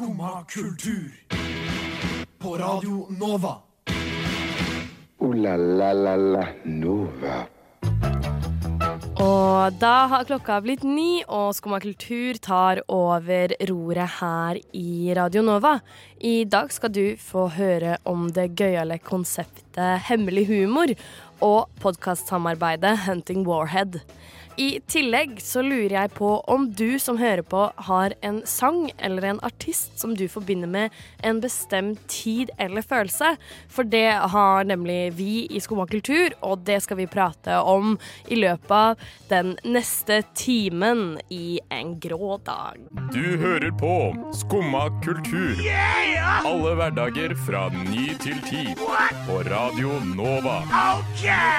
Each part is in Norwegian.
Skumma kultur. På Radio Nova. O-la-la-la-la Nova. Og da har klokka blitt ni, og Skumma kultur tar over roret her i Radio Nova. I dag skal du få høre om det gøyale konseptet hemmelig humor og podkastsamarbeidet Hunting Warhead. I tillegg så lurer jeg på om du som hører på, har en sang eller en artist som du forbinder med en bestemt tid eller følelse. For det har nemlig vi i Skumma kultur, og det skal vi prate om i løpet av den neste timen i en grå dag. Du hører på Skumma kultur. Alle hverdager fra ny til ti. På Radio Nova.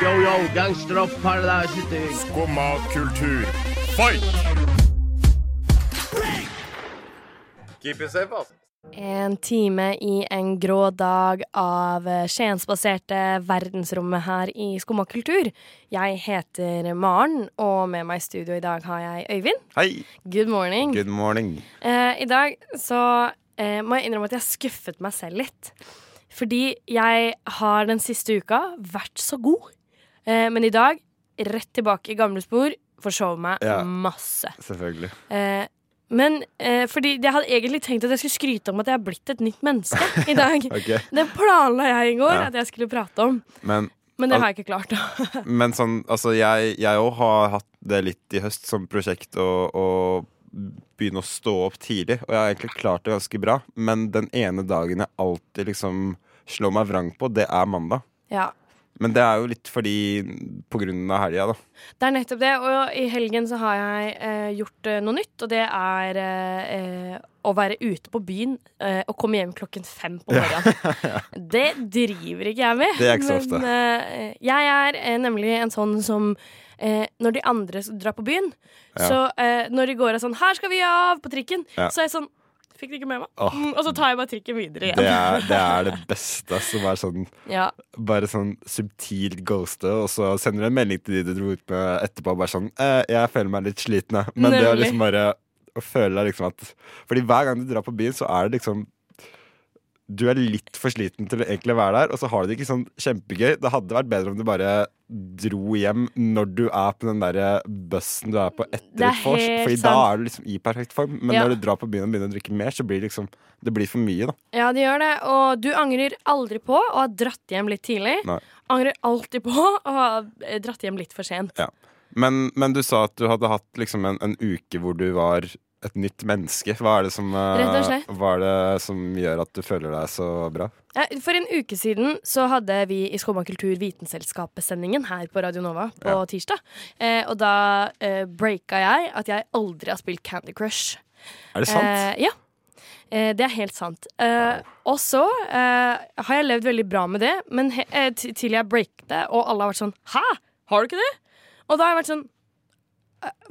Yo, yo, gangsteropp, paradise. Skumma kultur, fight! Keep it safe, altså. En time i en grå dag av skiensbaserte verdensrommet her i Skumma kultur. Jeg heter Maren, og med meg i studio i dag har jeg Øyvind. Hei. Good morning. Good morning. Eh, I dag så eh, må jeg innrømme at jeg skuffet meg selv litt. Fordi jeg har den siste uka vært så god. Eh, men i dag, rett tilbake i gamle spor, forsov meg Ja. masse. Selvfølgelig. Eh, men eh, fordi jeg hadde egentlig tenkt at jeg skulle skryte om at jeg har blitt et nytt menneske i dag. okay. Det planla jeg i går Ja. at jeg skulle prate om, Men, men det har jeg ikke klart. men sånn, altså jeg òg har hatt det litt i høst som prosjekt å begynne å stå opp tidlig. Og jeg har egentlig klart det ganske bra. Men den ene dagen jeg alltid liksom slår meg vrang på, det er mandag. Ja, Men det er jo litt fordi på grunn av helga, da. Det er nettopp det. Og i helgen så har jeg eh, gjort eh, noe nytt, og det er eh, eh, å være ute på byen eh, og komme hjem klokken fem på morgenen. Det driver ikke jeg med. Det er ikke så ofte. Men eh, jeg er nemlig en sånn som eh, Når de andre drar på byen, Ja. så eh, når de går og sånn 'Her skal vi av!' på trikken, Ja. så er jeg sånn Fikk det ikke med meg. Åh. Mm, og så tar jeg bare trikken videre igjen. Det er det, er det beste. Som er sånn Ja. bare sånn subtilt ghoste, og så sender du en melding til de du dro ut med etterpå. Bare sånn eh, 'Jeg føler meg litt sliten, jeg.' Men det å liksom bare å føle deg liksom at Fordi hver gang du drar på byen, så er det liksom Du er litt for sliten til å egentlig være der, og så har du det ikke sånn kjempegøy. Det hadde vært bedre om du bare dro hjem når du er på den der bussen du er på etter er et vors. for da er du liksom i perfekt form. Men Ja. når du drar på byen og begynner å drikke mer, så blir det liksom Det blir for mye, da. Ja, det gjør det. Og du angrer aldri på å ha dratt hjem litt tidlig. Nei. Angrer alltid på å ha eh, dratt hjem litt for sent. Ja. Men, men du sa at du hadde hatt liksom en, en uke hvor du var et nytt menneske. Hva er det som, eh, hva er det som gjør at du føler deg så bra? For en uke siden så hadde vi i Skumma kultur Vitenselskapet-sendingen her på Radio Nova på Ja. tirsdag. Eh, og da eh, breaka jeg at jeg aldri har spilt Candy Crush. Er det sant? Eh, ja. Eh, det er helt sant. Eh, og så eh, har jeg levd veldig bra med det, men til jeg breaket det, og alle har vært sånn Hæ? Har du ikke det? Og da har jeg vært sånn «Eh,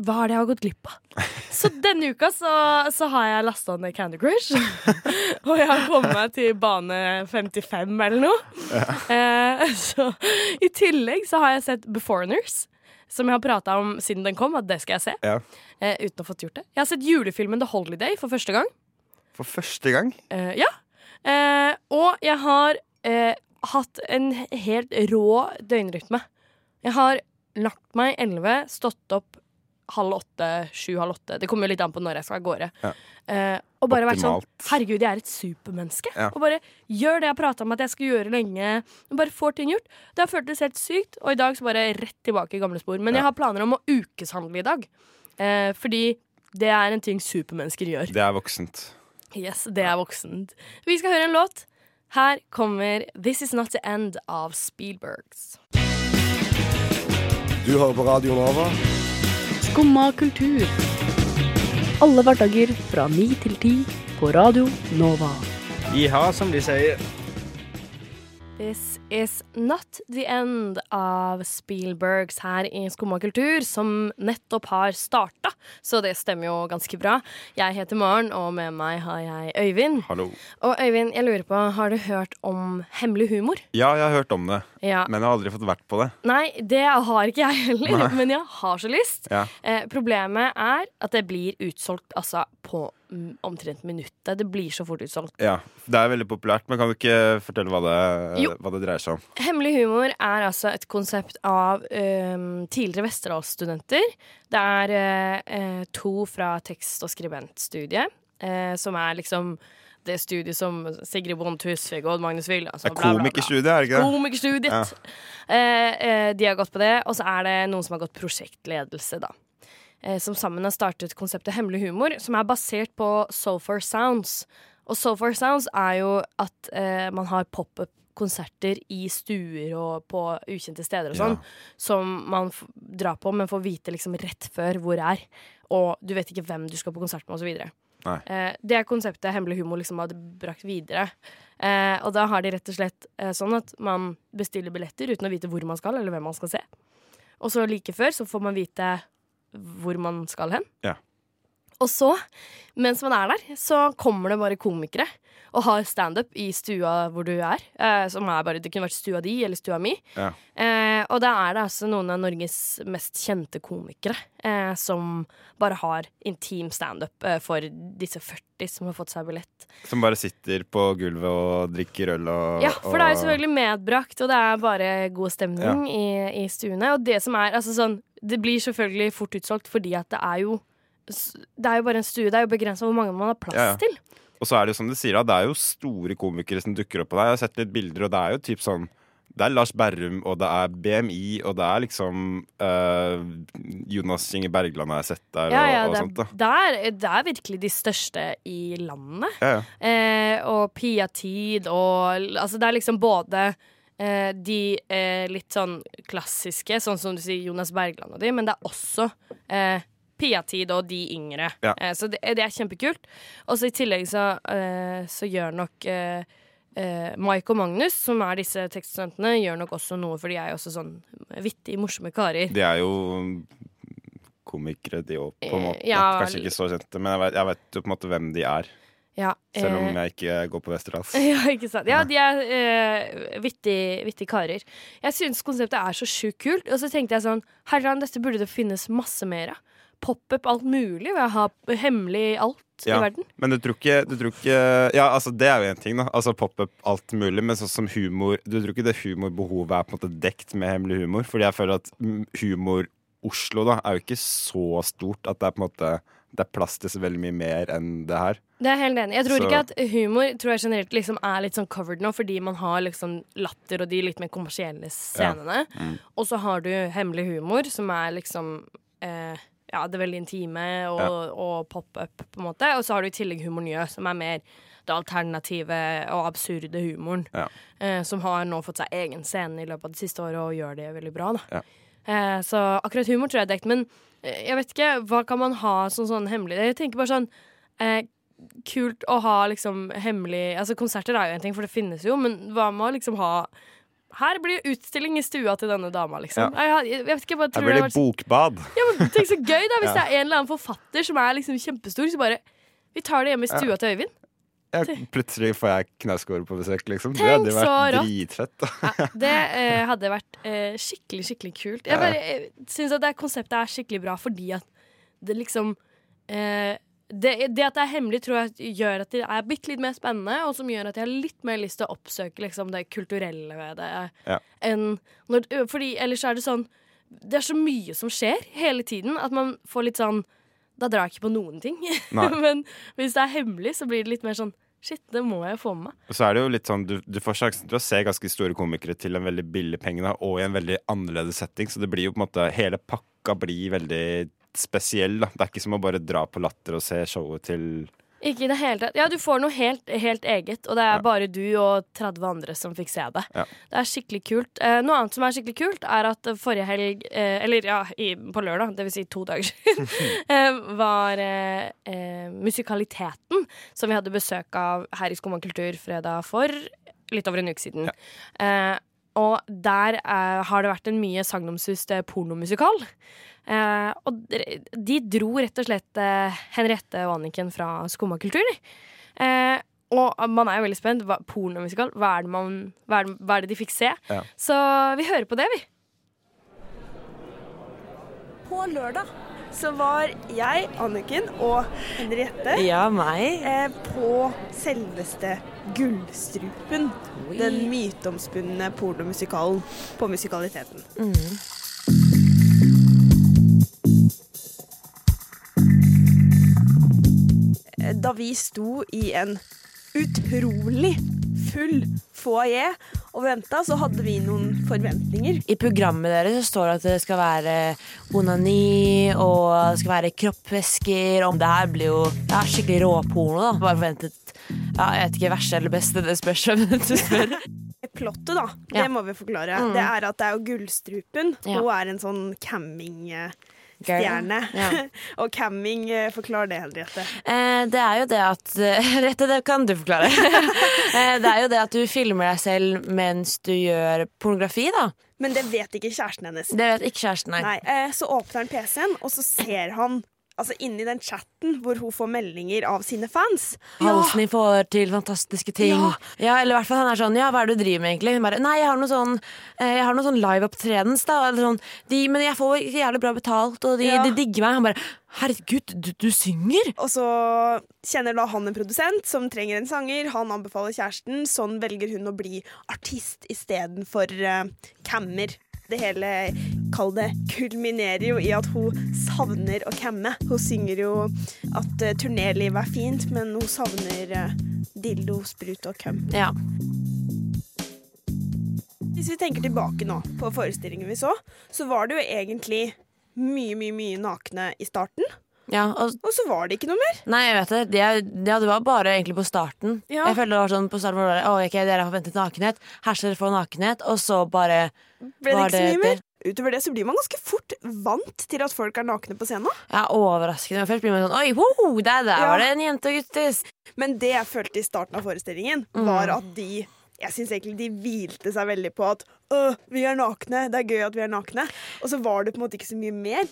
Hva er det jeg har gått glipp av? Så denne uka så, så har jeg lasta ned Candy Crush. og jeg har kommet meg til bane 55 eller noe. Eh, så i tillegg så har jeg sett Beforeigners. Som jeg har prata om siden den kom, at det skal jeg se. Ja. Eh, uten å ha fått gjort det. Jeg har sett julefilmen The Holiday for første gang. For første gang? Eh, ja. Eh, og jeg har eh, hatt en helt rå døgnrytme. Jeg har lagt meg elleve, stått opp halv åtte, sju, halv åtte. Det kommer jo litt an på når jeg skal av gårde. Ja. Eh, og bare vært sånn Herregud, jeg er et supermenneske. Ja. Og bare gjør det jeg prata om at jeg skal gjøre lenge. Og bare får ting gjort. Det har føltes helt sykt, og i dag så bare rett tilbake i gamle spor. Men Ja. jeg har planer om å ukeshandle i dag. Eh, fordi det er en ting supermennesker gjør. Det er voksent. Yes, det er voksent. Vi skal høre en låt. Her kommer This Is Not The End av Spielbergs. Du hører på Radio Nova. Skumma kultur. Alle hverdager fra ni til ti på Radio Nova. Jiha, som de sier. This Is Not The End av Spielbergs her i Skumma kultur, som nettopp har starta. Så det stemmer jo ganske bra. Jeg heter Maren, og med meg har jeg Øyvind. Hallo. Og Øyvind, jeg lurer på, har du hørt om hemmelig humor? Ja, jeg har hørt om det, Ja. men jeg har aldri fått vært på det. Nei, det har ikke jeg heller, Nei. men jeg har så lyst. Ja. Eh, problemet er at det blir utsolgt altså på omtrent minuttet. Det blir så fort utsolgt. Ja, Det er veldig populært, men kan du ikke fortelle hva det, hva det dreier seg om? Hemmelig humor er altså et konsept av um, tidligere Westerdals-studenter. Det er øh, to fra tekst- og skribentstudiet, uh, som er liksom det studiet som Sigrid Bonde Tusvik og Magnus Villa Det er komikerstudiet, er det ikke det? Komikerstudiet. Ja. Uh, de har gått på det, og så er det noen som har gått prosjektledelse, da. Eh, som sammen har startet konseptet Hemmelig humor, som er basert på So Far Sounds. Og So Far Sounds er jo at eh, man har pop-up-konserter i stuer og på ukjente steder og sånn, som man drar på, men får vite liksom rett før hvor er. Og du vet ikke hvem du skal på konsert med, videre. Eh, det er konseptet Hemmelig humor liksom hadde brakt videre. Eh, og da har de rett og slett eh, sånn at man bestiller billetter uten å vite hvor man skal, eller hvem man skal se. Og så like før så får man vite hvor man skal hen. Ja. Og så, mens man er der, så kommer det bare komikere og har standup i stua hvor du er. Eh, som er bare, Det kunne vært stua di eller stua mi. Ja. Eh, og da er det altså noen av Norges mest kjente komikere eh, som bare har intim standup eh, for disse 40 som har fått seg billett. Som bare sitter på gulvet og drikker øl og Ja, for det er jo selvfølgelig medbrakt, og det er bare god stemning i, i stuene. Og det som er, altså sånn Det blir selvfølgelig fort utsolgt fordi at det er jo Det er jo bare en stue. Det er jo begrensa hvor mange man har plass Ja, ja. til. Og så er det jo som du sier, da, det er jo store komikere som dukker opp på deg. Jeg har sett litt bilder, og det er jo typ sånn Det er Lars Berrum, og det er BMI, og det er liksom øh, Jonas Inge Bergland har jeg sett der, Ja, og, ja, og det, sånt. da er, det, er, det er virkelig de største i landet. Ja, ja. Eh, og Pia Tid og Altså, det er liksom både eh, de eh, litt sånn klassiske, sånn som du sier Jonas Bergland og de, men det er også eh, Pia Tid og de yngre. Ja. Eh, så det, det er kjempekult. Og så i tillegg så, eh, så gjør nok eh, eh, Mike og Magnus, som er disse tekststudentene, gjør nok også noe, for de er jo også sånn vittige, morsomme karer. De er jo komikere, de òg, på en Eh, måte. ja, Kanskje ikke så kjente, men jeg vet, jeg vet jo på en måte hvem de er. Ja, Selv om eh, jeg ikke går på Westerdals. Ja, ikke sant. Ja, de er uh, vittige vittig karer. Jeg syns konseptet er så sjukt kult. Og så tenkte jeg sånn Herran, dette burde det finnes masse mer av. Pop-up alt mulig. Ved å ha hemmelig alt Ja. i verden. Men du tror ikke, du tror ikke Ja, altså det er jo en ting, da. Altså Pop-up alt mulig. Men sånn som humor Du tror ikke det humorbehovet er på en måte dekt med hemmelig humor? Fordi jeg føler at humor Oslo da er jo ikke så stort at det er på en måte Det er plass til så veldig mye mer enn det her. Det er helt enig. Jeg tror Så- ikke at humor tror jeg generelt liksom er litt sånn covered nå, fordi man har liksom latter og de litt mer kommersielle scenene. Mm. Og så har du hemmelig humor, som er liksom eh, ja, det veldig intime og, Ja. og pop-up, på en måte. Og så har du i tillegg Humor Njø, som er mer det alternative og absurde humoren. Ja. Eh, som har nå fått seg egen scene i løpet av det siste året og gjør det veldig bra. da Ja. Eh, så akkurat humor tror jeg er dekt. Men jeg vet ikke, hva kan man ha som sånn hemmelig? Jeg tenker bare sånn eh, Kult å ha liksom hemmelig Altså Konserter er jo en ting, for det finnes jo, men hva med å liksom ha her blir det utstilling i stua til denne dama, liksom. Jeg, jeg, vet ikke, jeg bare Her tror blir det det vært bokbad. ja, men Tenk så gøy da hvis det er en eller annen forfatter som er liksom kjempestor, så bare Vi tar det hjemme i stua til Øyvind. Ja, plutselig får jeg Knausgård på besøk, liksom. Det hadde vært dritfett. Ja, det eh, hadde vært eh, skikkelig, skikkelig kult. Jeg bare eh, syns at det konseptet er skikkelig bra fordi at det liksom eh, det, det at det er hemmelig, tror jeg gjør at det er bitte litt mer spennende, og som gjør at jeg har litt mer lyst til å oppsøke liksom, det kulturelle ved det. Ja. Når, fordi ellers er det sånn Det er så mye som skjer hele tiden at man får litt sånn Da drar jeg ikke på noen ting. Men hvis det er hemmelig, så blir det litt mer sånn Shit, det må jeg få med meg. Og så er det jo litt sånn, du, du får sjansen til å se ganske store komikere til en veldig billig penge, da, og i en veldig annerledes setting. Så det blir jo på en måte Hele pakka blir veldig spesiell. da Det er ikke som å bare dra på Latter og se showet til Ikke i det hele tatt. Ja, du får noe helt, helt eget, og det er Ja. bare du og 30 andre som fikk se det. Ja. Det er skikkelig kult. Eh, noe annet som er skikkelig kult, er at forrige helg, eh, eller ja, i, på lørdag, det vil si to dager siden, eh, var eh, eh, Musikaliteten, som vi hadde besøk av her i Skumma kultur fredag for litt over en uke siden. Eh, og der eh, har det vært en mye sagnomsust eh, pornomusikal. Eh, og de- dro rett og slett eh, Henriette og Anniken fra Skumma kultur. Eh, og man er jo veldig spent. Hva, pornomusikal, hva er, det man, hva, er det, hva er det de fikk se? Ja. Så vi hører på det, vi. På lørdag så var jeg, Anniken og Henriette Ja, meg. eh, på selveste Gullstrupen. Den myteomspunne pornomusikalen på Musikaliteten. Mm. Da vi sto i en utrolig full foajé og venta, så hadde vi noen forventninger. I programmet deres så står det at det skal være onani og det skal være kroppsvæsker. Og det her blir jo ja, skikkelig råporno. da Bare forventet ja, Jeg vet ikke verste eller beste, det spørs hvem du spør. Plottet, da, Ja. det må vi forklare. Mm. Det er at det er jo Gullstrupen. Ja. Hun er en sånn cammingstjerne. Girl. Ja. og camming, eh, forklar det, Henriette. Eh, det er jo det at Rette, det kan du forklare. eh, det er jo det at du filmer deg selv mens du gjør pornografi, da. Men det vet ikke kjæresten hennes. Det vet ikke kjæresten, nei. Nei, eh, Så åpner han PC-en, og så ser han altså inni den chatten hvor hun får meldinger av sine fans. Ja. Halsen din får til fantastiske ting. Ja. Ja. eller i hvert fall han er sånn Ja, hva er det du driver med, egentlig? Hun bare Nei, jeg har noe sånn eh, Jeg har noe sånn live-opptredens, da. Eller sånn, de, men jeg får jævlig bra betalt, og de, Ja. de digger meg. Han bare Herregud, du, du synger! Og så kjenner da han en produsent som trenger en sanger. Han anbefaler kjæresten. Sånn velger hun å bli artist istedenfor uh, cammer. Det hele, kall det, kulminerer jo i at hun savner å camme. Hun synger jo at uh, turnélivet er fint, men hun savner uh, dildo, sprut og køm. Ja. Hvis vi tenker tilbake nå på forestillingen vi så, så var det jo egentlig mye, mye, mye nakne i starten. Ja og, Og så var det ikke noe mer. nei, jeg vet det. Det, ja, det var bare egentlig på starten. Ja. Jeg følte det var sånn på starten var det, Å, ok, Dere har forventet nakenhet. Her skal dere få nakenhet. Og så bare Ble det ikke så mye mer? Utover det så blir man ganske fort vant til at folk er nakne på scenen. ja, overraskende. Først blir man sånn Oi, wow, der, der Ja. var det en jente og guttis. Men det jeg følte i starten av forestillingen, Mm. var at de jeg synes egentlig de hvilte seg veldig på at øh, vi er nakne, det er gøy at vi er nakne. Og så var det på en måte ikke så mye mer.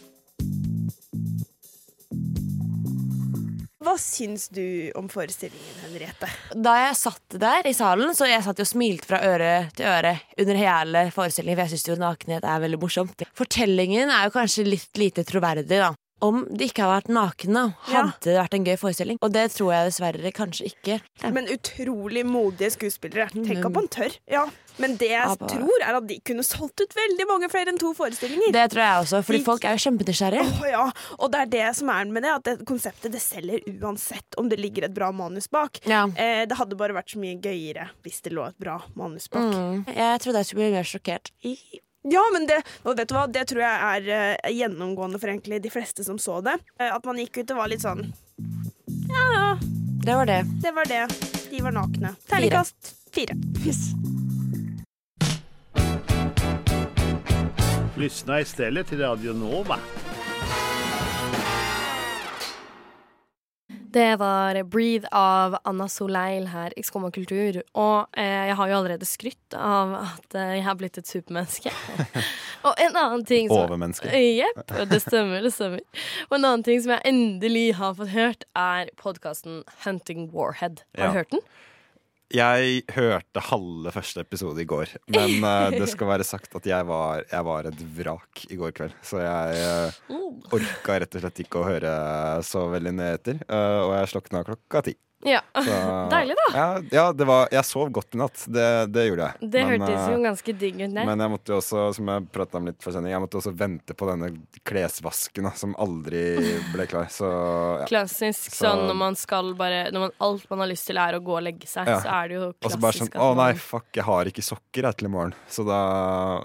Hva syns du om forestillingen, Henriette? Da jeg satt der i salen, så jeg satt og smilte fra øre til øre under hele forestillingen, for jeg syns jo nakenhet er veldig morsomt. Fortellingen er jo kanskje litt lite troverdig, da. Om de ikke hadde vært nakne, Ja. hadde det vært en gøy forestilling. Og det tror jeg dessverre kanskje ikke. Men utrolig modige skuespillere. Tenk at man tør. Ja. Men det jeg Abba. tror, er at de kunne solgt ut veldig mange flere enn to forestillinger. Det tror jeg også, fordi De- folk er jo kjempenysgjerrige. Oh, ja, og det er det som er med det, at det konseptet det selger uansett om det ligger et bra manus bak. Ja. Eh, det hadde bare vært så mye gøyere hvis det lå et bra manus bak. Mm. Jeg trodde jeg skulle bli mer sjokkert. Ja, men det, vet du hva, det tror jeg er uh, gjennomgående for egentlig de fleste som så det. Uh, at man gikk ut og var litt sånn Ja, ja, Det var det. det var det. De var nakne. Terningkast fire. Yes. Lyssna istället till Radio Nova. Det var 'Breathe' av Anna Soleil her i Skumma kultur. Og eh, jeg har jo allerede skrytt av at eh, jeg har blitt et supermenneske. og en annen ting som Overmenneske. Jepp, det stemmer, det stemmer. Og en annen ting som jeg endelig har fått hørt, er podkasten Hunting Warhead. Har Ja. du hørt den? Jeg hørte halve første episode i går, men uh, det skal være sagt at jeg var, jeg var et vrak i går kveld. Så jeg uh, orka rett og slett ikke å høre så veldig nyheter, etter, eh, og jeg slokna klokka ti. Ja. Så, Deilig, da. Ja, ja det var, jeg sov godt i natt. Det, det gjorde jeg. Det Men, hørtes eh, jo ganske digg ut. Men jeg måtte jo også, som jeg pratet om litt for sending, jeg måtte også vente på denne klesvasken da, som aldri ble klar. Så ja. Klassisk Så- sånn når man skal bare Når man, alt man har lyst til er å gå og legge seg, så er det jo Og så klassisk bare sånn Å nei, fuck, jeg har ikke sokker jeg, til i morgen. Så da,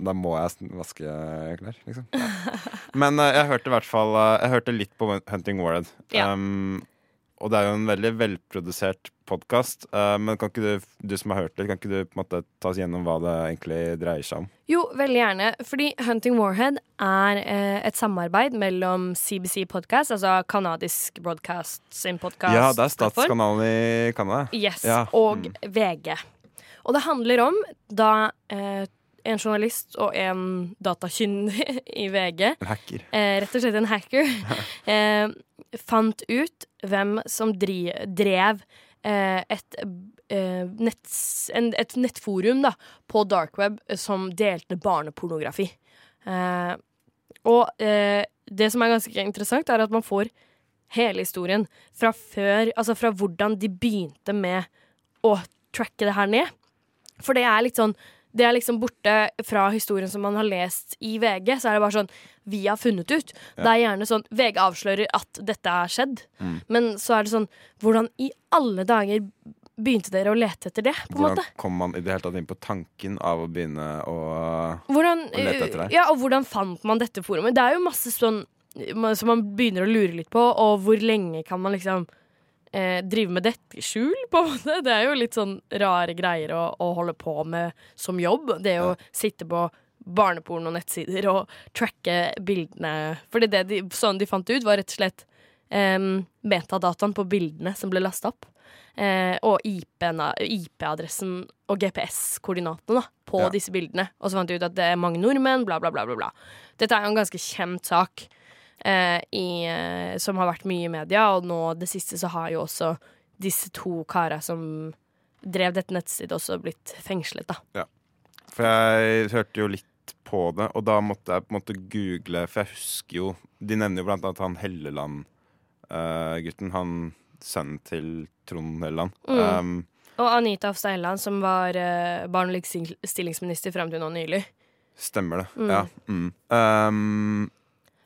da må jeg vaske klær, liksom. Men eh, jeg hørte i hvert fall eh, Jeg hørte litt på Hunting Warhead. Ja. Um, og det er jo en veldig velprodusert podkast. men kan ikke du, du som har hørt det, kan ikke du på en måte ta oss gjennom hva det egentlig dreier seg om? Jo, veldig gjerne. Fordi Hunting Warhead er eh, et samarbeid mellom CBC Podcast, altså kanadisk broadcast sin podkast. Ja, det er statskanalen i Canada. Yes, Ja. og Mm. VG. Og det handler om da eh, en journalist og en datakyndig i VG, En hacker. eh, rett og slett en hacker, eh, fant ut hvem som drev eh, et, eh, netts, en, et nettforum da, på dark web som delte barnepornografi. Eh, Og eh, det som er ganske interessant, er at man får hele historien fra før Altså fra hvordan de begynte med å tracke det her ned. For det er litt sånn det er liksom borte fra historien som man har lest i VG. Så er det bare sånn Vi har funnet ut. Det er gjerne sånn VG avslører at dette har skjedd. Mm. Men så er det sånn Hvordan i alle dager begynte dere å lete etter det? på en Hvordan måte? kom man i det hele tatt inn på tanken av å begynne å Hvordan, å lete etter det? ja, og hvordan fant man dette forumet? Det er jo masse sånn som man begynner å lure litt på, og hvor lenge kan man liksom eh, drive med dette i skjul, på en måte? Det er jo litt sånn rare greier å, å holde på med som jobb. Det å sitte på barneporno-nettsider og tracke bildene. Fordi det de, sånn de fant ut, var rett og slett eh, metadataen på bildene som ble lasta opp. Eh, og IP-adressen og GPS-koordinatene på Ja. disse bildene. Og så fant de ut at det er mange nordmenn, bla, bla, bla. bla, bla. Dette er jo en ganske kjent sak i, eh, som har vært mye i media, og nå det siste så har jo også disse to kara som drev dette nettstedet, også blitt fengslet, da. For jeg hørte jo litt på det, og da måtte jeg på en måte google, for jeg husker jo De nevner jo blant annet han Helleland-gutten. han sønnen til Trond Helleland. Mm. Um, Og Anita Hofstad Helleland, som var eh, barne- og likestillingsminister fram til nå nylig. stemmer det. Mm. Ja. Mm. Um,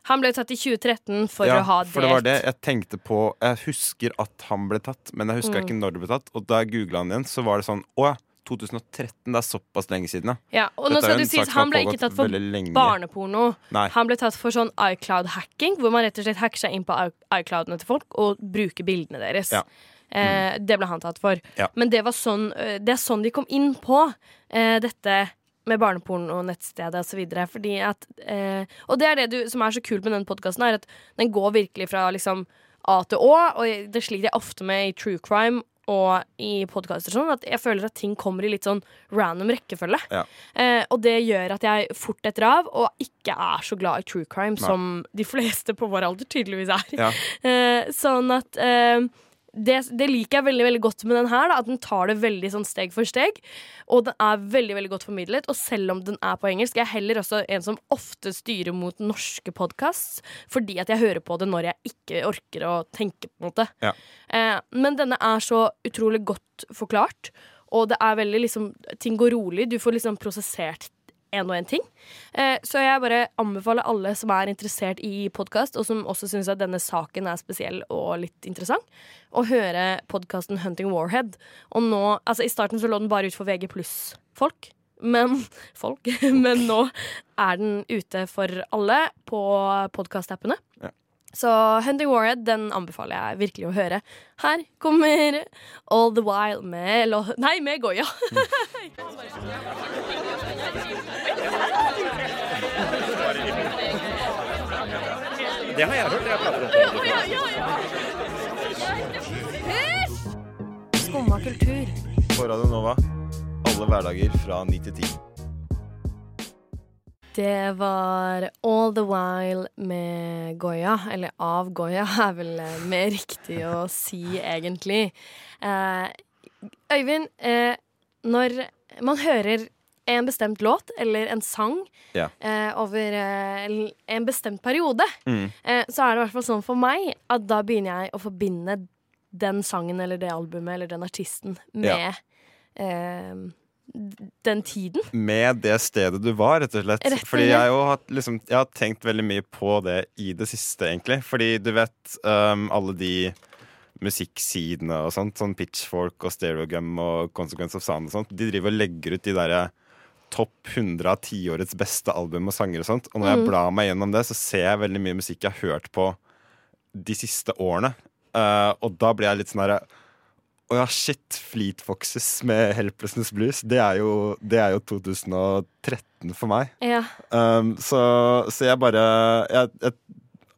Han ble tatt i 2013 for ja, å ha delt For det var det jeg tenkte på. Jeg husker at han ble tatt, men jeg husker Mm. ikke når det ble tatt. Og da jeg googla han igjen, så var det sånn Å ja, 2013. Det er såpass lenge siden, ja. Ja, og Dette nå skal du det sies, han ble ikke tatt for barneporno. Nei. Han ble tatt for sånn iCloud-hacking, hvor man rett og slett hacker seg inn på iCloudene til folk og bruker bildene deres. Ja. Eh, det ble han tatt for. Ja. Men det, var sånn, eh, det er sånn de kom inn på eh, dette med barneporno og nettstedet osv. Fordi at eh, Og det er det du, som er så kult med den podkasten, er at den går virkelig fra liksom A til Å, og det sliter jeg ofte med i true crime og i podkaster sånn, at jeg føler at ting kommer i litt sånn random rekkefølge. Ja. Eh, og det gjør at jeg fort detter av, og ikke er så glad i true crime, Nei. som de fleste på vår alder tydeligvis er. Ja. Eh, sånn at eh, det, det liker jeg veldig veldig godt med den her. Da, at den tar det veldig sånn steg for steg. Og den er veldig veldig godt formidlet. Og selv om den er på engelsk, jeg er heller også en som ofte styrer mot norske podkasts. Fordi at jeg hører på det når jeg ikke orker å tenke, på en måte. Ja. Eh, men denne er så utrolig godt forklart. Og det er veldig liksom Ting går rolig. Du får liksom prosessert en og en ting. Eh, så jeg bare anbefaler alle som er interessert i podkast, og som også syns at denne saken er spesiell og litt interessant, å høre podkasten Hunting Warhead. Og nå Altså, i starten så lå den bare ut for VG pluss-folk. Men folk. Men nå er den ute for alle på podkastappene. Ja. Så Hunting Warhead den anbefaler jeg virkelig å høre. Her kommer All The While med lo Nei, med Goya. Det har jeg hørt. Jeg prater om Skumma kultur. På Radio Nova. Alle hverdager fra 9 til 10. Det var All The While med Goya, eller av Goya, er vel eh, mer riktig å si, egentlig. Eh, Øyvind, eh, når man hører en bestemt låt eller en sang Ja. eh, over eh, en bestemt periode, Mm. eh, så er det i hvert fall sånn for meg at da begynner jeg å forbinde den sangen eller det albumet eller den artisten med Ja. Eh, den tiden. Med det stedet du var, rett og slett. Rett og Fordi jeg, har liksom, jeg har tenkt veldig mye på det i det siste, egentlig. Fordi du vet um, alle de musikksidene og sånt, sånn Pitchfork og Stereogum og Consequence of Sound og sånt, de driver og legger ut de derre topp 100 av tiårets beste album og sanger og sånt. Og når jeg Mm. blar meg gjennom det, så ser jeg veldig mye musikk jeg har hørt på de siste årene. Uh, og da blir jeg litt sånn herre Å ja, shit. Fleet Foxes med Helplessness Blues. Det er jo, det er jo 2013 for meg. Ja. Um, så, så jeg bare jeg, jeg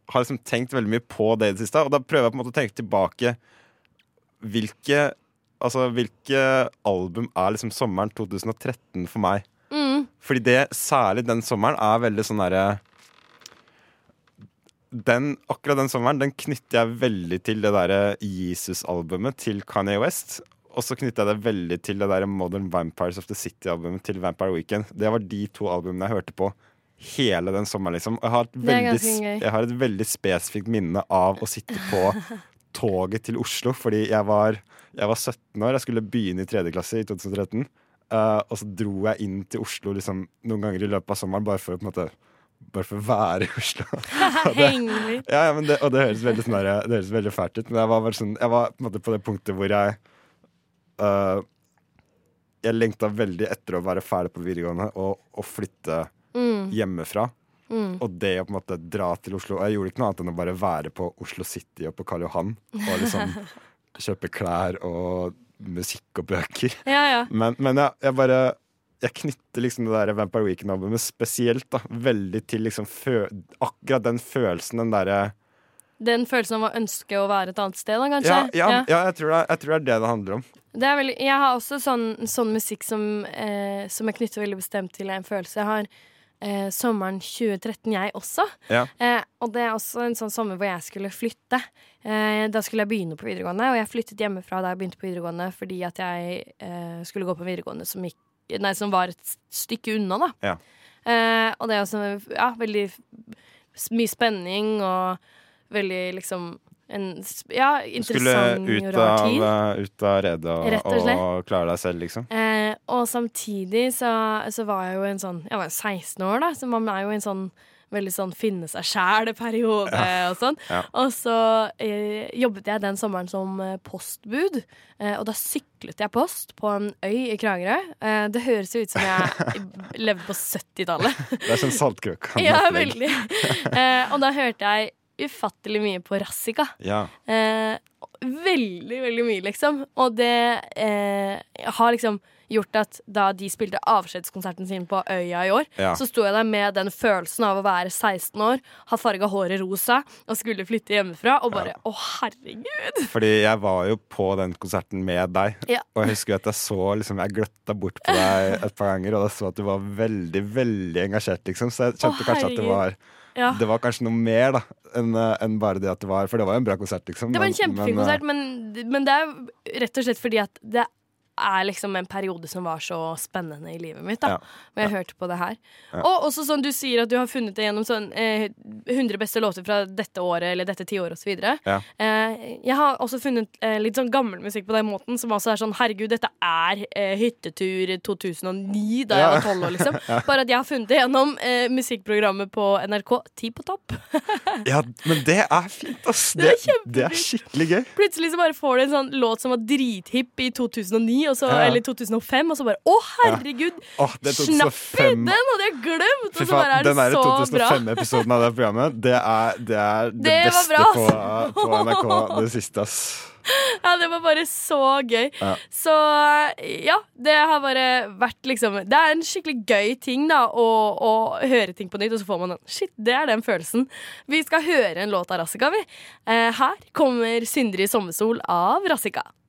har liksom tenkt veldig mye på det i det siste. Og da prøver jeg på en måte å tenke tilbake Hvilke Altså, hvilke album er liksom sommeren 2013 for meg? Mm. Fordi det, særlig den sommeren, er veldig sånn derre den, akkurat den sommeren den knytter jeg veldig til det derre Jesus-albumet til Kanye West. Og så knytter jeg det veldig til det der Modern Vampires of the City-albumet til Vampire Weekend. Det var de to albumene jeg hørte på hele den sommeren, liksom. Jeg har, veldig, jeg har et veldig spesifikt minne av å sitte på toget til Oslo, fordi jeg var, jeg var 17 år, jeg skulle begynne i tredje klasse i 2013. Uh, og så dro jeg inn til Oslo liksom, noen ganger i løpet av sommeren bare for å på en måte bare for å være i Oslo. Og det- ja, ja, men det, og det høres veldig, sånn der, det høres veldig fælt ut, men jeg var, sånn, jeg var på, måte på det punktet hvor jeg uh, Jeg lengta veldig etter å være ferdig på videregående og, og flytte Mm. hjemmefra. Mm. Og det å på en måte dra til Oslo. Jeg gjorde ikke noe annet enn å bare være på Oslo City og på Karl Johan. Og liksom kjøpe klær og musikk og bøker. Ja, ja. Men, men jeg, jeg bare Jeg knytter liksom det der Vampire Weekend-albumet spesielt da veldig til liksom akkurat den følelsen, den derre Den følelsen av å ønske å være et annet sted, da, kanskje? ja, ja, ja, jeg, tror det, jeg tror det er det det handler om. Det veldig, jeg har også sånn, sånn musikk som, eh, som jeg knytter veldig bestemt til en følelse. Jeg har eh, sommeren 2013, jeg også. Ja. Eh, og det er også en sånn sommer hvor jeg skulle flytte. Eh, da skulle jeg begynne på videregående, og jeg flyttet hjemmefra da jeg begynte på videregående fordi at jeg eh, skulle gå på videregående som, gikk, nei, som var et stykke unna, da. Ja. Eh, og det er også ja, veldig mye spenning og veldig liksom en ja, interessant og rar tid. Skulle ut av redet og, og og klare deg selv, liksom. Eh, og samtidig så, så var jeg jo en sånn Jeg var 16 år, da, så man er jo en sånn veldig sånn finne seg sjæl-periode Ja. og sånn. Ja. Og så eh, jobbet jeg den sommeren som eh, postbud, eh, og da syklet jeg post på en øy i Kragerø. Eh, det høres jo ut som jeg levde på 70-tallet. Det er sånn saltkrukk. ja, veldig. Eh, og da hørte jeg ufattelig mye på Rassika. Ja. Eh, veldig, veldig mye, liksom. Og det eh, har liksom gjort at da de spilte avskjedskonserten sin på Øya i år, Ja. så sto jeg der med den følelsen av å være 16 år, ha farga håret rosa og skulle flytte hjemmefra, og bare å, herregud! Fordi jeg var jo på den konserten med deg, Ja. og jeg husker at jeg så liksom, Jeg gløtta bort på deg et par ganger, og jeg så at du var veldig, veldig engasjert, liksom. Så jeg kjente Å, kanskje at det var Ja. Det var kanskje noe mer da enn en bare det at det var For det var jo en bra konsert, liksom. Det var en kjempefin eh, konsert, men, men det er rett og slett fordi at det er liksom en periode som var så spennende i livet mitt. da Ja. Og jeg hørte på det her. Ja. Og også sånn du sier at du har funnet det gjennom sånn eh, 100 beste låter fra dette året eller dette tiåret osv. Ja. Eh, jeg har også funnet eh, litt sånn gammel musikk på den måten, som også er sånn herregud, dette er eh, hyttetur 2009 da jeg Ja. var tolv år, liksom. Ja. Bare at jeg har funnet det gjennom eh, musikkprogrammet på NRK, Ti på topp. Ja, men det er fint, ass! Det Det, er det er skikkelig gøy. Plutselig så bare får du en sånn låt som var drithipp i 2009, og så, Ja. eller 2005, og så bare Å, herregud! Åh, det er Snapp i 2005. den hadde jeg glemt! Og så bare er det den så bra. 2005-episoden av det programmet, det er det, er det, Det beste på, på NRK det siste, ass. Ja, det var bare så gøy. Ja. Så ja, det har bare vært liksom Det er en skikkelig gøy ting, da, å, å høre ting på nytt, og så får man den. Shit, det er den følelsen. Vi skal høre en låt av Rassika, vi. Eh, her kommer Sindre i sommersol' av Rassika.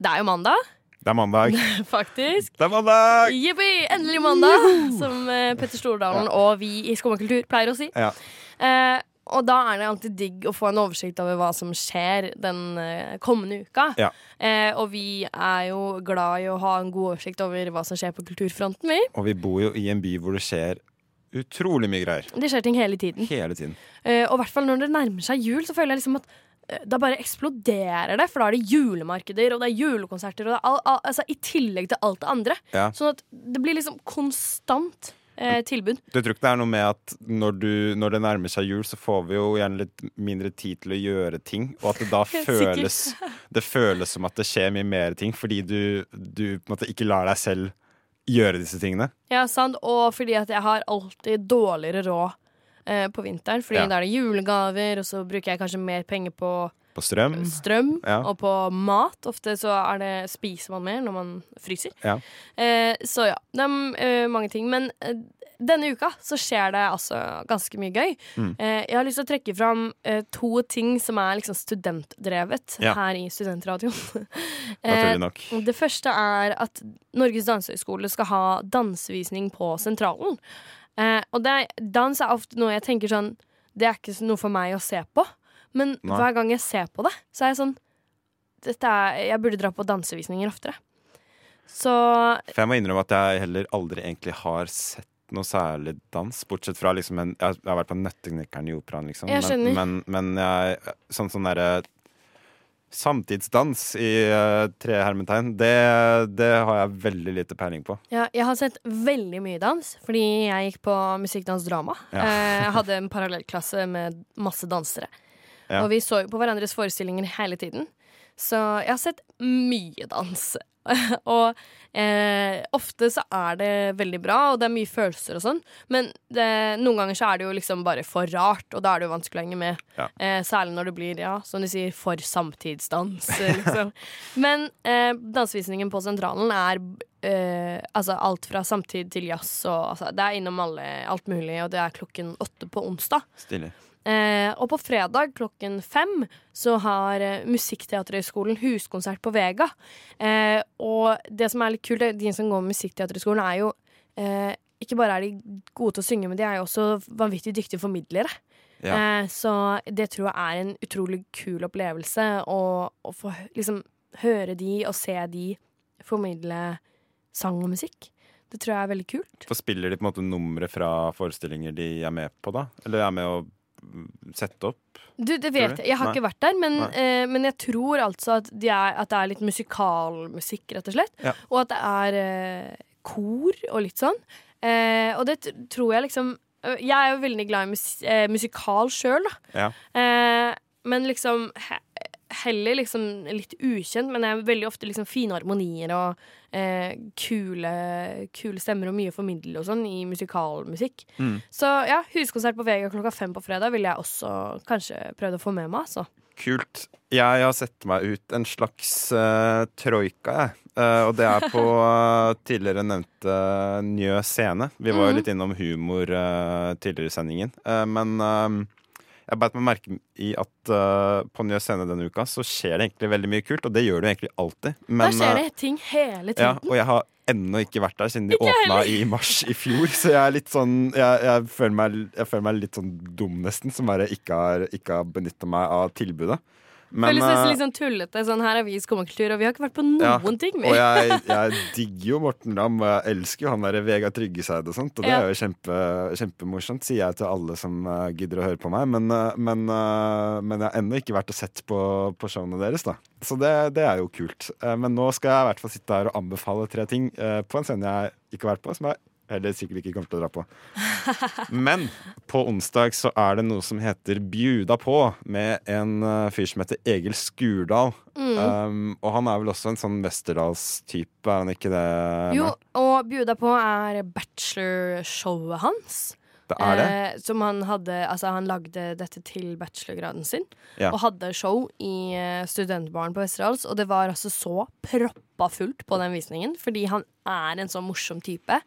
Det er jo mandag, Det er mandag. faktisk. Det er mandag! Jippi! Endelig mandag, som eh, Petter Stordalen og vi i Skummakultur pleier å si. Ja. Eh, og da er det alltid digg å få en oversikt over hva som skjer den eh, kommende uka. Ja. Eh, og vi er jo glad i å ha en god oversikt over hva som skjer på kulturfronten, vi. Og vi bor jo i en by hvor det skjer utrolig mye greier. Det skjer ting hele tiden. Hele tiden. Eh, og i hvert fall når det nærmer seg jul, så føler jeg liksom at da bare eksploderer det, for da er det julemarkeder og det er julekonserter. Og det er all, all, altså, I tillegg til alt det andre. Ja. Sånn at det blir liksom konstant eh, tilbud. Du tror ikke det er noe med at når, du, når det nærmer seg jul, så får vi jo gjerne litt mindre tid til å gjøre ting, og at det da føles Det føles som at det skjer mye mer ting, fordi du, du på en måte ikke lar deg selv gjøre disse tingene. Ja, sant. Og fordi at jeg har alltid dårligere råd eh, på vinteren. Fordi Ja. da er det julegaver, og så bruker jeg kanskje mer penger på På strøm. strøm Ja. og på mat. Ofte så er det, spiser man mer når man fryser. Ja. Eh, så ja, det er eh, mange ting. Men eh, denne uka så skjer det altså ganske mye gøy. Mm. Eh, jeg har lyst til å trekke fram eh, to ting som er liksom studentdrevet Ja. her i Studentradioen. Naturlig nok. Eh, det første er at Norges dansehøgskole skal ha dansevisning på Sentralen. Eh, og det, dans er ofte noe jeg tenker sånn Det er ikke noe for meg å se på. Men Nei. hver gang jeg ser på det, så er jeg sånn er, Jeg burde dra på dansevisninger oftere. Så For jeg må innrømme at jeg heller aldri egentlig har sett noe særlig dans, bortsett fra liksom en Jeg har vært på Nøtteknekkeren i operaen, liksom. Men, men, men jeg Sånn sånn derre Samtidsdans i eh, tre hermetegn, det, det har jeg veldig lite peiling på. Ja, jeg har sett veldig mye dans, fordi jeg gikk på musikkdansdrama. Ja. Eh, Jeg hadde en parallellklasse med masse dansere. Ja. Og vi så jo på hverandres forestillinger hele tiden. Så jeg har sett mye dans. og eh, ofte så er det veldig bra, og det er mye følelser og sånn. Men det, noen ganger så er det jo liksom bare for rart, og da er det jo vanskelig å henge med. Ja. Eh, særlig når det blir, ja, som de sier, for samtidsdans. liksom. Men eh, dansevisningen på Sentralen er eh, altså alt fra samtid til jazz og altså, Det er innom alle, alt mulig, og det er klokken åtte på onsdag. Stilig. Eh, og på fredag klokken fem så har eh, Musikkteaterhøgskolen huskonsert på Vega. Eh, og det som er litt kult, er de som går med Musikkteaterhøgskolen, er jo eh, Ikke bare er de gode til å synge, men de er jo også vanvittig dyktige formidlere. Ja. Eh, så det tror jeg er en utrolig kul opplevelse å, få liksom høre de og se de formidle sang og musikk. Det tror jeg er veldig kult. For spiller de på en måte numre fra forestillinger de er med på, da? Eller er med mm, sette opp? Du, det vet jeg. Jeg har Nei. ikke vært der, men, eh, men jeg tror altså at, de er, at det er litt musikalmusikk, rett og slett. Ja. Og at det er eh, kor og litt sånn. Eh, og det tror jeg liksom Jeg er jo veldig glad i mus eh, musikal sjøl, da. Ja. Eh, men liksom heller liksom litt ukjent, men det er veldig ofte liksom fine harmonier og eh, kule, kule stemmer og mye formidle og sånn i musikalmusikk. Mm. Så ja, huskonsert på Vega klokka fem på fredag ville jeg også kanskje prøvd å få med meg. Altså. Kult. Jeg har sett meg ut en slags uh, troika, jeg. Uh, og det er på uh, tidligere nevnte Njø scene. Vi var jo Mhm. litt innom humor tidligere i sendingen. Men jeg beit meg merke i at uh, på Njø scene denne uka så skjer det egentlig veldig mye kult, og det gjør det jo egentlig alltid. Men, Der skjer eh, det ting hele ja, tiden. og jeg har ennå ikke vært der siden de Ikke åpna i mars i fjor. Så jeg er litt sånn Jeg, jeg, føler, meg, jeg føler meg litt sånn dum, nesten, som bare ikke har, ikke har benytta meg av tilbudet. Men, Føles nesten eh, litt sånn tullete. Sånn, her er vi i Skummakultur, og vi har ikke vært på noen ja, ting. Og jeg, jeg digger jo Morten Ramm, og jeg elsker jo han derre Vegard Tryggeseid og sånt. Og det Ja. er jo kjempe, kjempemorsomt, sier jeg til alle som eh, gidder å høre på meg. Men, eh, men, men jeg har ennå ikke vært og sett på, på showene deres, da. Så det, det er jo kult. Men nå skal jeg i hvert fall sitte her og anbefale tre ting på en scene jeg ikke har vært på, som jeg heller sikkert ikke kommer til å dra på. Men på onsdag så er det noe som heter Bjuda på, med en eh, fyr som heter Egil Skurdal. Mm. Um, og han er vel også en sånn Westerdals-type, er han ikke det? Jo, og bjuda på er bachelorshowet hans. Det er det? Eh, som han hadde Altså, han lagde dette til bachelorgraden sin. Ja. Og hadde show i eh, studentbaren på Westerdals. Og det var altså så proppa fullt på den visningen, fordi han er en så morsom type.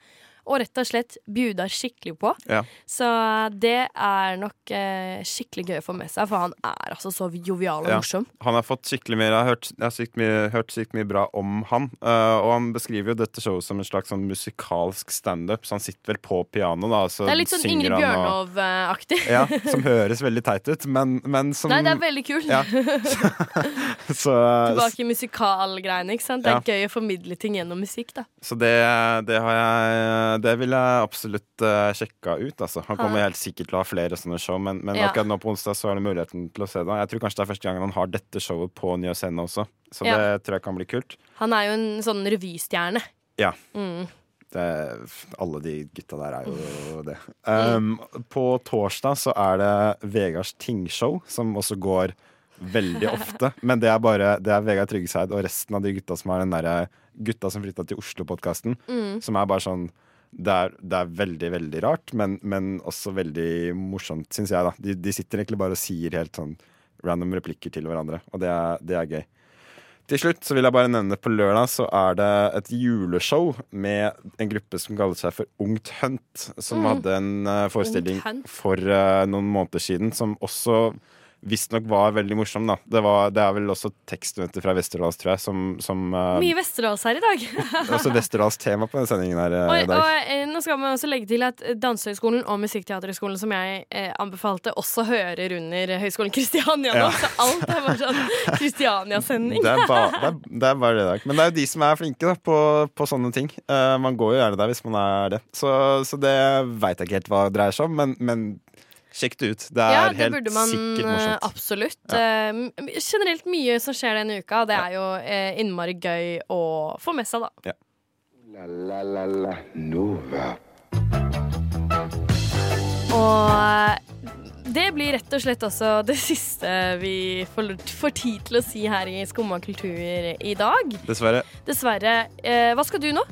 Og rett og slett bjuda skikkelig på. Ja. Så det er nok eh, skikkelig gøy å få med seg, for han er altså så jovial og Ja. morsom. Han har fått skikkelig mye Jeg har hørt, jeg har sykt mye, hørt sykt mye bra om han. Uh, og han beskriver jo dette showet som en slags sånn musikalsk standup, så han sitter vel på piano, da. så Det er litt sånn Ingrid Bjørnov-aktig. Ja, som høres veldig teit ut, men, men som Nei, det er veldig kult. Ja. Så, Tilbake i musikalgreiene. ikke sant? Det er gøy å formidle ting gjennom musikk. da så det, det har jeg Det vil jeg absolutt uh, sjekka ut. Altså. Han kommer helt sikkert til å ha flere sånne show, men, men Ja. akkurat nå på onsdag så er det muligheten til å se det. Jeg tror kanskje det er første gang han har dette showet på ny Scene også, så Ja. det tror jeg kan bli kult. Han er jo en sånn revystjerne. Ja. Mm. Det, alle de gutta der er jo det. Um, på torsdag så er det Vegards Tingshow, som også går veldig ofte. Men det er bare det er Vegard Tryggeseid og resten av de gutta som har den derre Gutta som flytta til Oslo-podkasten. Mm. Som er bare sånn det er, det er veldig, veldig rart, men, men også veldig morsomt, syns jeg. da de, de sitter egentlig bare og sier helt sånn random replikker til hverandre, og det er, det er gøy. Til slutt så vil jeg bare nevne på lørdag så er det et juleshow med en gruppe som kaller seg for Ungt Hunt, som Mm. hadde en eh, forestilling for uh, noen måneder siden som også visstnok var veldig morsom. da det, var, det er vel også tekststudenter fra Westerdals, tror jeg, som, som uh, Mye Westerdals her i dag. Også Vesterålens tema på denne sendingen her eh, Og, i dag. og eh, nå skal vi også legge til at Dansehøgskolen og Musikkteaterhøgskolen, som jeg eh, anbefalte, også hører under Høgskolen Kristiania nå. Ja. Så alt er bare sånn Kristiania-sending. Det det, er, bare det der. Men det er jo de som er flinke da, på, på sånne ting. Eh, man går jo gjerne der hvis man er det. Så, så det veit jeg ikke helt hva det dreier seg om, men, men sjekk det ut. Det er ja, det helt man sikkert eh, morsomt. absolutt. Ja. Uh, generelt mye som skjer denne uka. Det er jo uh, innmari gøy å få med seg, da. La la la la Nova. Og det blir rett og slett også det siste vi får, får tid til å si her i Skumma kultur i dag. Dessverre. Dessverre. Eh, hva skal du nå?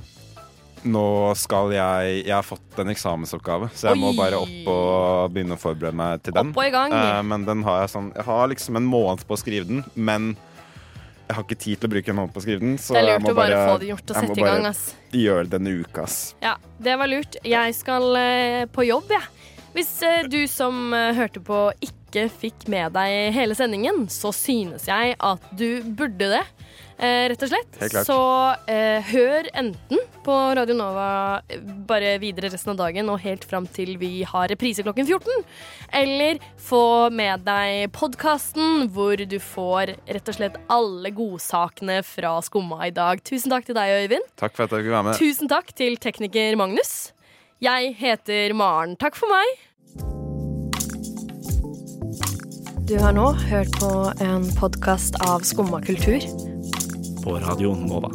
Nå skal jeg Jeg har fått en eksamensoppgave, så jeg må bare opp og begynne å forberede meg til den. Opp og i gang. Eh, men den har jeg sånn Jeg har liksom en måned på å skrive den, men jeg har ikke tid til å bruke en måned på å skrive den. Så Det er jeg må å bare få det gjort og sette i gang, bare ass. Gjøre det denne uka, ass. Ja, det var lurt. Jeg skal eh, på jobb, jeg. Hvis eh, du som eh, hørte på ikke fikk med deg hele sendingen, så synes jeg at du burde det. Eh, rett og slett. Så eh, hør enten på Radio Nova eh, bare videre resten av dagen og helt fram til vi har reprise klokken 14. Eller få med deg podkasten hvor du får rett og slett alle godsakene fra Skumma i dag. Tusen takk til deg, Øyvind. Takk for at jeg fikk være med. Tusen takk til tekniker Magnus. Jeg heter Maren. Takk for meg. Du har nå hørt på en podkast av Skumma kultur. På Radio Nova.